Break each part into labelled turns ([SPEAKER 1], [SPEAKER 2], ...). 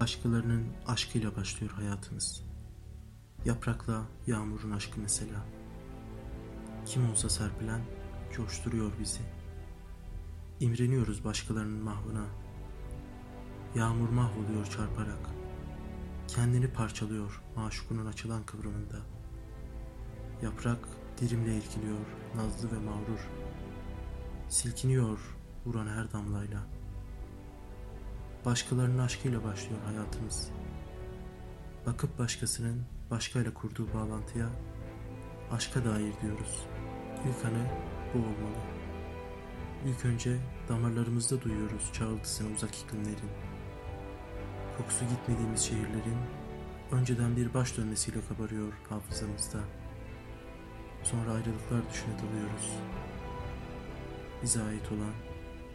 [SPEAKER 1] Başkalarının aşkıyla başlıyor hayatımız. Yaprakla yağmurun aşkı mesela. Kim olsa serpilen coşturuyor bizi. İmreniyoruz başkalarının mahvına. Yağmur mahvoluyor çarparak. Kendini parçalıyor maşukunun açılan kıvrımında. Yaprak dirimle irkiliyor nazlı ve mağrur. Silkiniyor vuran her damlayla. Başkalarının aşkıyla başlıyor hayatımız. Bakıp başkasının başkayla kurduğu bağlantıya aşka dair diyoruz. İlk anı bu olmalı. İlk önce damarlarımızda duyuyoruz çağıltısını uzak iklimlerin. Kokusu gitmediğimiz şehirlerin önceden bir baş dönmesiyle kabarıyor hafızamızda. Sonra ayrılıklar düşüne dalıyoruz. Bize ait olan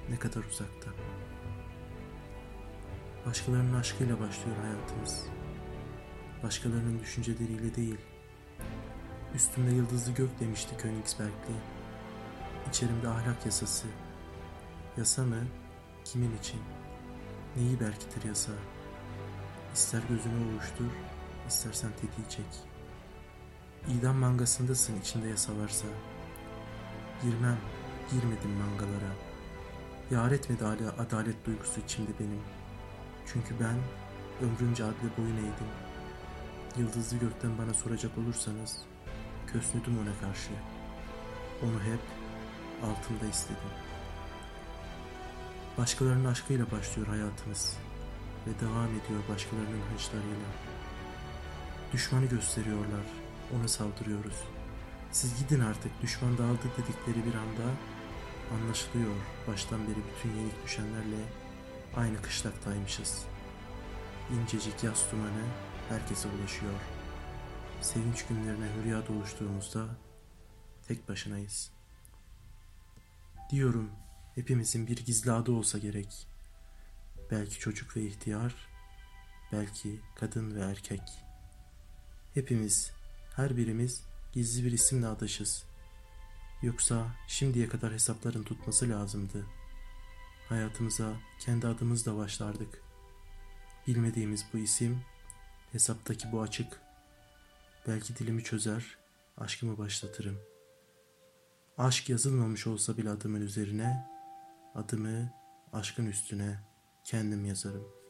[SPEAKER 1] ne kadar uzakta. Başkalarının aşkıyla başlıyor hayatımız. Başkalarının düşünceleriyle değil. Üstümde yıldızlı gök demişti Königsbergli. İçerimde ahlak yasası. Yasa mı? Kimin için? Neyi berkitir yasa? İster gözünü ovuştur, istersen tetiği çek. İdam mangasındasın içinde yasa varsa. Girmem, girmedim mangalara. Yar etmedi hala adalet duygusu içimde benim. Çünkü ben ömrümce adle boyun eğdim. Yıldızlı gökten bana soracak olursanız kösnüdüm ona karşı. Onu hep altında istedim. Başkalarının aşkıyla başlıyor hayatımız ve devam ediyor başkalarının hınçlarıyla. Düşmanı gösteriyorlar, ona saldırıyoruz. Siz gidin artık düşman dağıldı dedikleri bir anda anlaşılıyor baştan beri bütün yenik düşenlerle aynı kışlaktaymışız. İncecik yaz dumanı herkese ulaşıyor. Sevinç günlerine hürya doluştuğumuzda tek başınayız. Diyorum hepimizin bir gizli adı olsa gerek. Belki çocuk ve ihtiyar, belki kadın ve erkek. Hepimiz, her birimiz gizli bir isimle adaşız. Yoksa şimdiye kadar hesapların tutması lazımdı. Hayatımıza kendi adımızla başlardık. Bilmediğimiz bu isim, hesaptaki bu açık. Belki dilimi çözer, aşkımı başlatırım. Aşk yazılmamış olsa bile adımın üzerine, adımı aşkın üstüne kendim yazarım.''